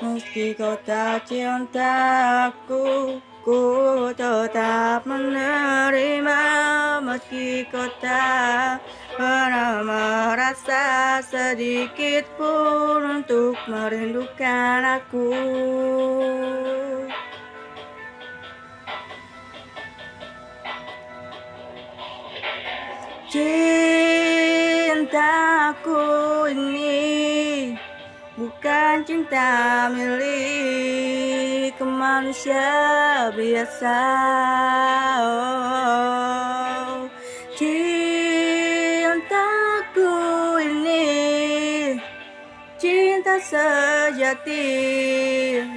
Meski kau tak cintaku Ku tetap menerima. Meski kau tak pernah merasa sedikit pun Untuk merindukan aku. Cintaku ini bukan cinta milik manusia biasa. Oh, cintaku ini cinta sejati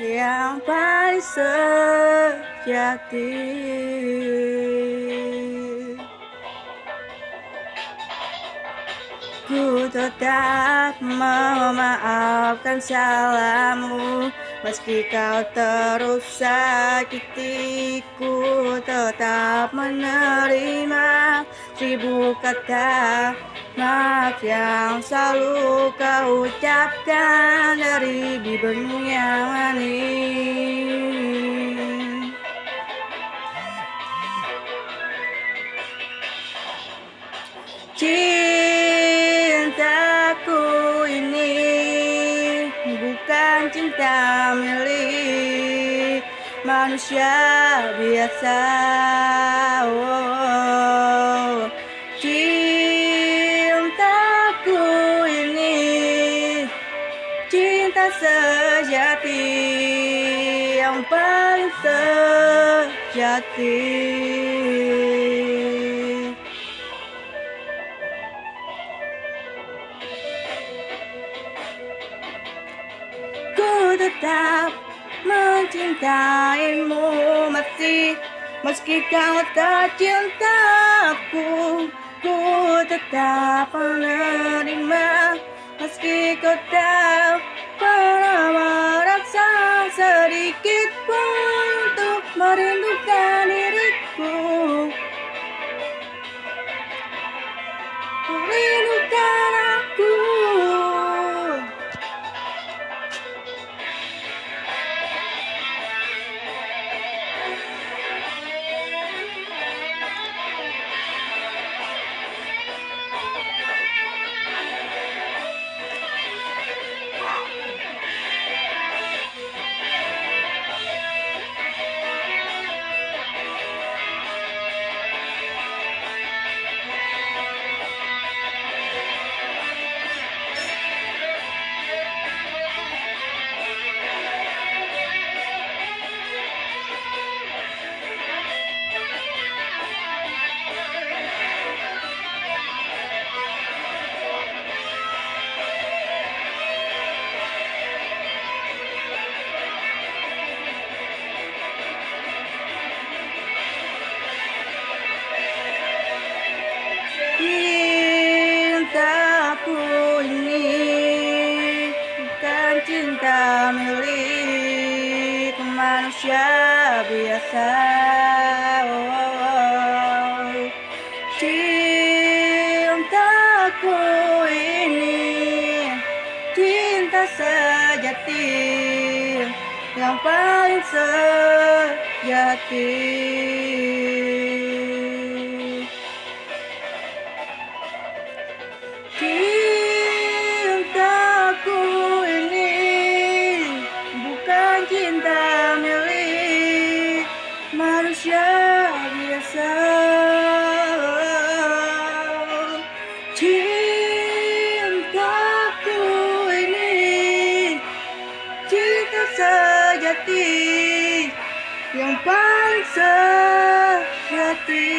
yang paling sejati. Tetap memaafkan salahmu. Meski kau terus sakitiku Tetap menerima Seribu kata maaf yang selalu kau ucapkan Dari bibirmu yang manis cinta milik manusia biasa. Oh, cintaku ini cinta sejati yang paling sejati. Tetap mencintaimu meski meski kau tak cintaku Ku tetap menerima. Meski kau tak pernah merasa sedikit pun untuk merindukan diriku milik manusia biasa. Oh, cintaku ini cinta sejati yang paling sejati. Cintaku manusia biasa. Cintaku ini cinta sejati yang paling sejati.